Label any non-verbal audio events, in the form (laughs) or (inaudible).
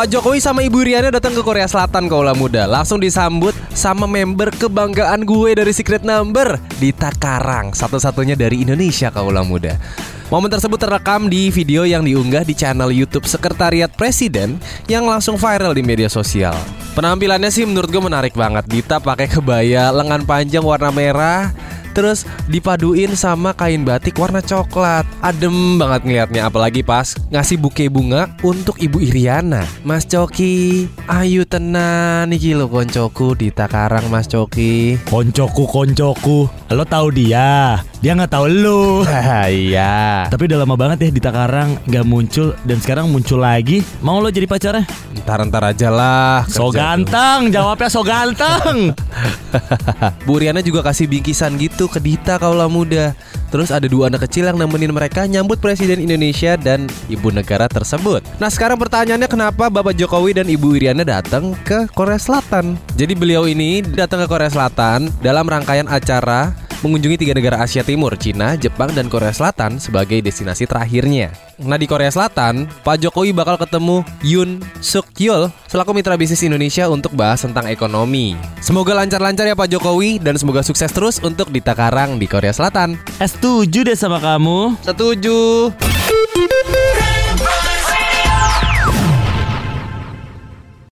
Pak Jokowi sama Ibu Riana datang ke Korea Selatan kaulah muda. Langsung disambut sama member kebanggaan gue dari Secret Number Dita Karang, satu-satunya dari Indonesia kaulah muda. Momen tersebut terekam di video yang diunggah di channel YouTube Sekretariat Presiden yang langsung viral di media sosial. Penampilannya sih menurut gue menarik banget. Dita pakai kebaya lengan panjang warna merah, Terus dipaduin sama kain batik warna coklat. Adem banget ngeliatnya Apalagi pas ngasih buke bunga untuk Ibu Iriana. Mas Coki Ayu tenan. Niki lo koncoku di Takarang Mas Coki. Koncoku koncoku Lo tahu dia Dia nggak tahu lu (laughs) Iya Tapi udah lama banget ya di Takarang nggak muncul Dan sekarang muncul lagi Mau lo jadi pacarnya? Ntar-ntar aja lah So kerja tuh. ganteng Jawabnya so ganteng (laughs) Bu Riana juga kasih bingkisan gitu ke Dita kaula muda. Terus ada dua anak kecil yang nemenin mereka nyambut Presiden Indonesia dan Ibu negara tersebut. Nah sekarang pertanyaannya kenapa Bapak Jokowi dan Ibu Iriana datang ke Korea Selatan? Jadi beliau ini datang ke Korea Selatan dalam rangkaian acara mengunjungi tiga negara Asia Timur, Cina, Jepang, dan Korea Selatan sebagai destinasi terakhirnya. Nah di Korea Selatan, Pak Jokowi bakal ketemu Yoon Suk Yeol selaku mitra bisnis Indonesia untuk bahas tentang ekonomi. Semoga lancar-lancar ya Pak Jokowi dan semoga sukses terus untuk Dita Karang di Korea Selatan. Setuju deh sama kamu Setuju.